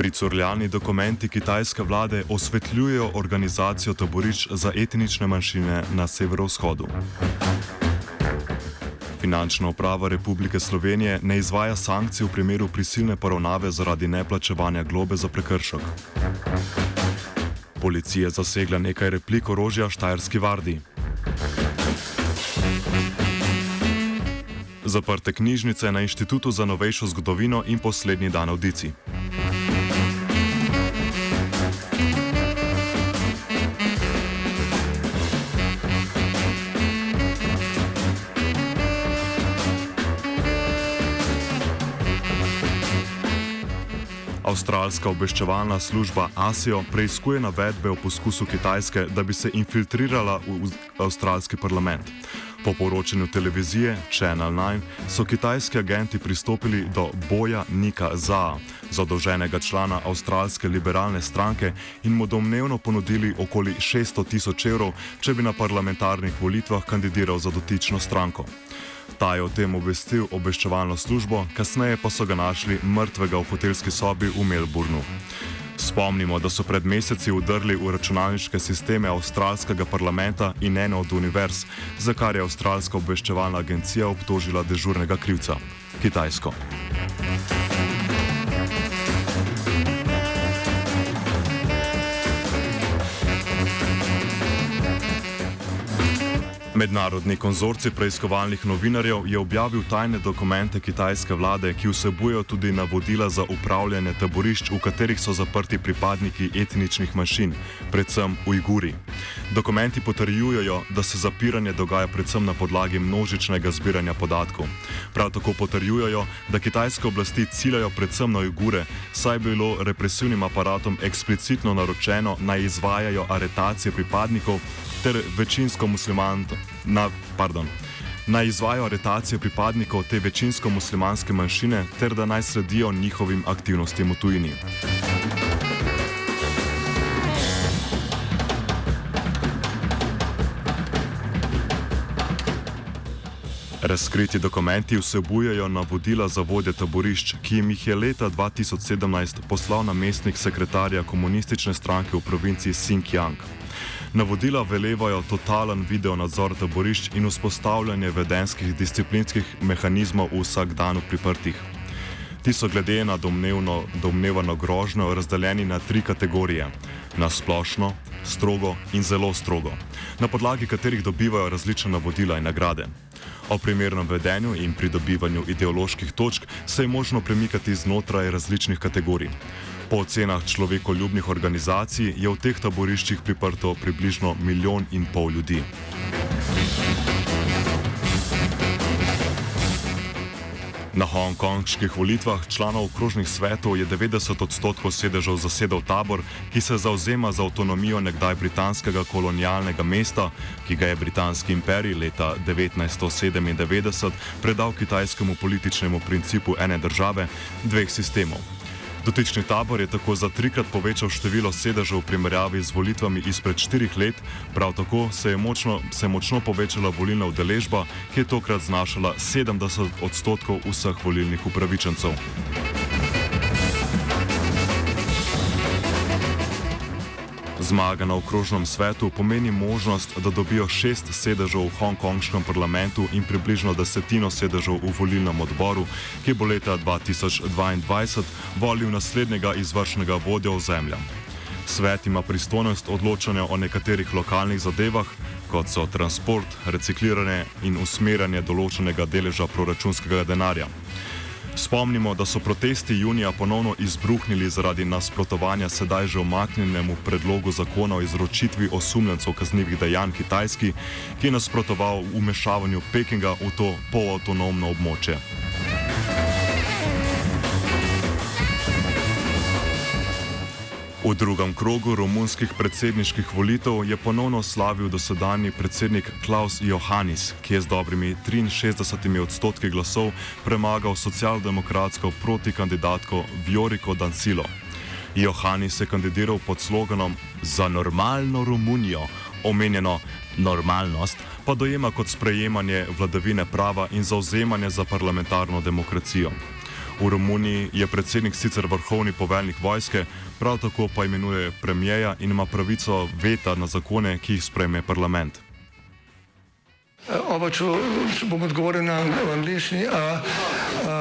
Pricurljani dokumenti kitajske vlade osvetljujejo organizacijo taborišč za etnične manjšine na severovzhodu. Finančna uprava Republike Slovenije ne izvaja sankcij v primeru prisilne poravnave zaradi neplačevanja globe za prekršek. Policija je zasegla nekaj replik orožja Štajerski vardi. Zaprte knjižnice na Inštitutu za novejšo zgodovino in poslednji dan audicij. Avstralska obveščevalna služba ASIO preizkuje navedbe o poskusu Kitajske, da bi se infiltrirala v avstralski parlament. Po poročanju televizije Channel 9 so kitajski agenti pristopili do boja Nika Zaa, zadolženega člana avstralske liberalne stranke, in mu domnevno ponudili okoli 600 tisoč evrov, če bi na parlamentarnih volitvah kandidiral za dotično stranko. Ta je o tem obvestil obveščevalno službo, kasneje pa so ga našli mrtvega v hotelski sobi v Melbournu. Spomnimo, da so pred meseci udrli v računalniške sisteme avstralskega parlamenta in eno od univerz, za kar je avstralska obveščevalna agencija obtožila dežurnega krivca - Kitajsko. Mednarodni konzorci preiskovalnih novinarjev je objavil tajne dokumente kitajske vlade, ki vsebujejo tudi navodila za upravljanje taborišč, v katerih so zaprti pripadniki etničnih manjšin, predvsem Ujguri. Dokumenti potrjujejo, da se zapiranje dogaja predvsem na podlagi množičnega zbiranja podatkov. Prav tako potrjujejo, da kitajske oblasti ciljajo predvsem na Ujgure, saj je bilo represivnim aparatom eksplicitno naročeno naj izvajajo aretacije pripadnikov ter večinsko muslimanov na, pardon, naj izvajo aretacije pripadnikov te večinsko muslimanske manjšine ter da naj sledijo njihovim aktivnostim v tujini. Razkriti dokumenti vsebujejo navodila za vodje taborišč, ki jim jih je leta 2017 poslal namestnik sekretarja komunistične stranke v provinci Xinjiang. Navodila velevajo totalen video nadzor taborišč in vzpostavljanje vedenskih disciplinskih mehanizmov v vsak dan priprtih. Ti so glede na domnevno, domnevano grožnjo razdeljeni na tri kategorije: na splošno, strogo in zelo strogo, na podlagi katerih dobivajo različne navodila in nagrade. O primernem vedenju in pridobivanju ideoloških točk se je možno premikati znotraj različnih kategorij. Po ocenah človekoljubnih organizacij je v teh taboriščih priprto približno milijon in pol ljudi. Na hongkonških volitvah članov okrožnih svetov je 90 odstotkov sedežev zasedal tabor, ki se zauzema za avtonomijo nekdaj britanskega kolonialnega mesta, ki ga je britanski imperij leta 1997 predal kitajskemu političnemu principu ene države, dveh sistemov. Dotični tabor je tako za trikrat povečal število sedežev v primerjavi z volitvami izpred štirih let, prav tako se je močno, se je močno povečala volilna udeležba, ki je tokrat znašala 70 odstotkov vseh volilnih upravičencev. Zmaga na okrožnem svetu pomeni možnost, da dobijo šest sedežev v hongkonškem parlamentu in približno desetino sedežev v volilnem odboru, ki bo leta 2022 volil naslednjega izvršnega vodja ozemlja. Svet ima pristojnost odločanja o nekaterih lokalnih zadevah, kot so transport, recikliranje in usmerjanje določenega deleža proračunskega denarja. Spomnimo, da so protesti junija ponovno izbruhnili zaradi nasprotovanja sedaj že omaknjenemu predlogu zakona o izročitvi osumljencev kaznjivih dejanj Kitajski, ki je nasprotoval umešavanju Pekinga v to polavtonomno območje. V drugem krogu romunskih predsedniških volitev je ponovno slavil dosedanji predsednik Klaus Johannis, ki je z dobrimi 63 odstotki glasov premagal socialdemokratsko protikandidatko Vioriko Dancilo. Johannis je kandidiral pod sloganom Za normalno Romunijo, omenjeno normalnost pa dojema kot sprejemanje vladavine prava in zauzemanje za parlamentarno demokracijo. V Romuniji je predsednik sicer vrhovni poveljnik vojske, prav tako pa imenuje premijeja in ima pravico veta na zakone, ki jih sprejme parlament. Oba, če, če bom odgovoril na angliški.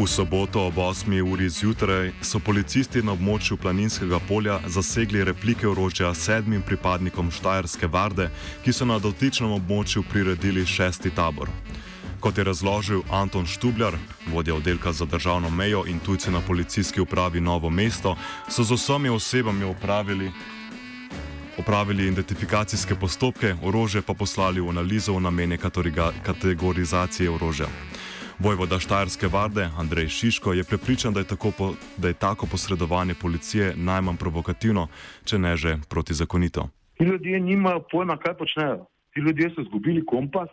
V soboto ob 8. uri zjutraj so policisti na območju planinskega polja zasegli replike orožja sedmim pripadnikom Štajerske varde, ki so na dotičnem območju priredili šesti tabor. Kot je razložil Anton Štubljar, vodja oddelka za državno mejo in tujce na policijski upravi Novo mesto, so z vsemi osebami upravili. Opravili identifikacijske postopke, orožje pa poslali v analizo v namene kategorizacije orožja. Vojvoda Štajerske varde Andrej Šiško je prepričan, da je, po, da je tako posredovanje policije najmanj provokativno, če ne že protizakonito. Ti ljudje nimajo pojma, kaj počnejo. Ti ljudje so izgubili kompas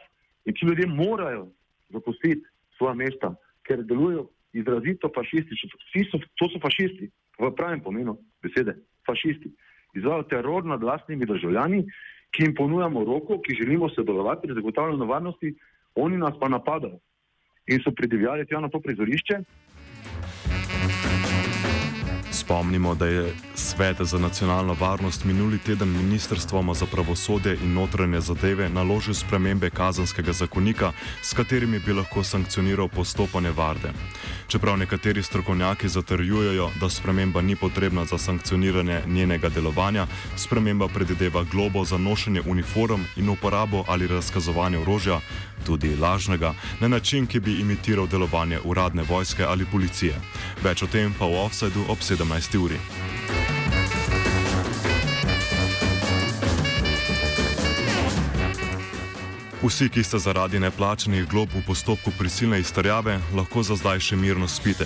in ti ljudje morajo zapustiti svoje mesta, ker delujejo izrazito fašistično. So, to so fašisti, v pravem pomenu besede, fašisti. Izvajo teror nad vlastnimi državljani, ki jim ponujamo roko, ki želimo sodelovati pri zagotavljanju varnosti, oni nas pa napadajo in so pridivjali tja na to prizorišče. Spomnimo, da je Svet za nacionalno varnost minuli teden Ministrstvom za pravosodje in notranje zadeve naložil spremembe kazanskega zakonika, s katerimi bi lahko sankcioniral postopanje varde. Čeprav nekateri strokovnjaki zatrjujejo, da sprememba ni potrebna za sankcioniranje njenega delovanja, sprememba predvideva globo za nošenje uniform in uporabo ali razkazovanje orožja, tudi lažnega, na način, ki bi imitiral delovanje uradne vojske ali policije. Več o tem pa v offsajdu ob 17. uri. Vsi, ki ste zaradi neplačenih glob v postopku prisilne izterjave, lahko za zdaj še mirno spite.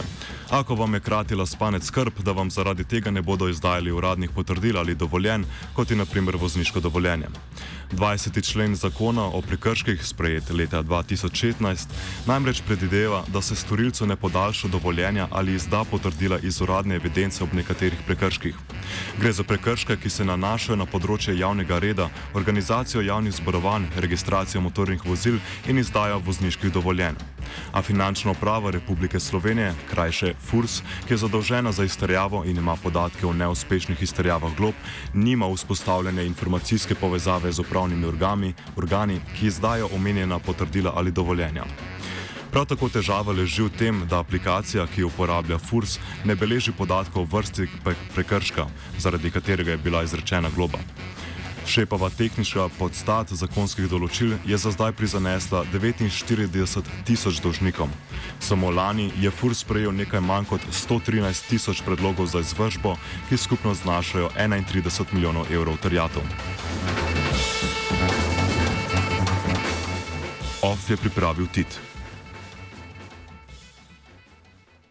Ako vam je kratila spanec skrb, da vam zaradi tega ne bodo izdajali uradnih potrdil ali dovoljen, kot je naprimer vozniško dovoljenje. 20. člen zakona o prekrških, sprejet leta 2016, namreč predvideva, da se storilcu ne podaljša dovoljenja ali izda potrdila iz uradne evidence ob nekaterih prekrških. Gre za prekrške, ki se nanašajo na področje javnega reda, organizacijo javnih zborovanj, registracijo motornih vozil in izdajo vozniških dovoljenj. A finančna uprava Republike Slovenije, krajše FURS, ki je zadolžena za izterjavo in ima podatke o neuspešnih izterjavah glob, nima vzpostavljene informacijske povezave z upravnimi organi, organi ki izdajo omenjena potrdila ali dovoljenja. Prav tako težava leži v tem, da aplikacija, ki jo uporablja FURS, ne beleži podatkov o vrsti prekrška, zaradi katerega je bila izrečena globa. Šepava tehnična podstat zakonskih določil je za zdaj prizanesla 49 tisoč dolžnikom. Samo lani je FURS prejel nekaj manj kot 113 tisoč predlogov za izvršbo, ki skupno znašajo 31 milijonov evrov terjatov. OF je pripravil TIT.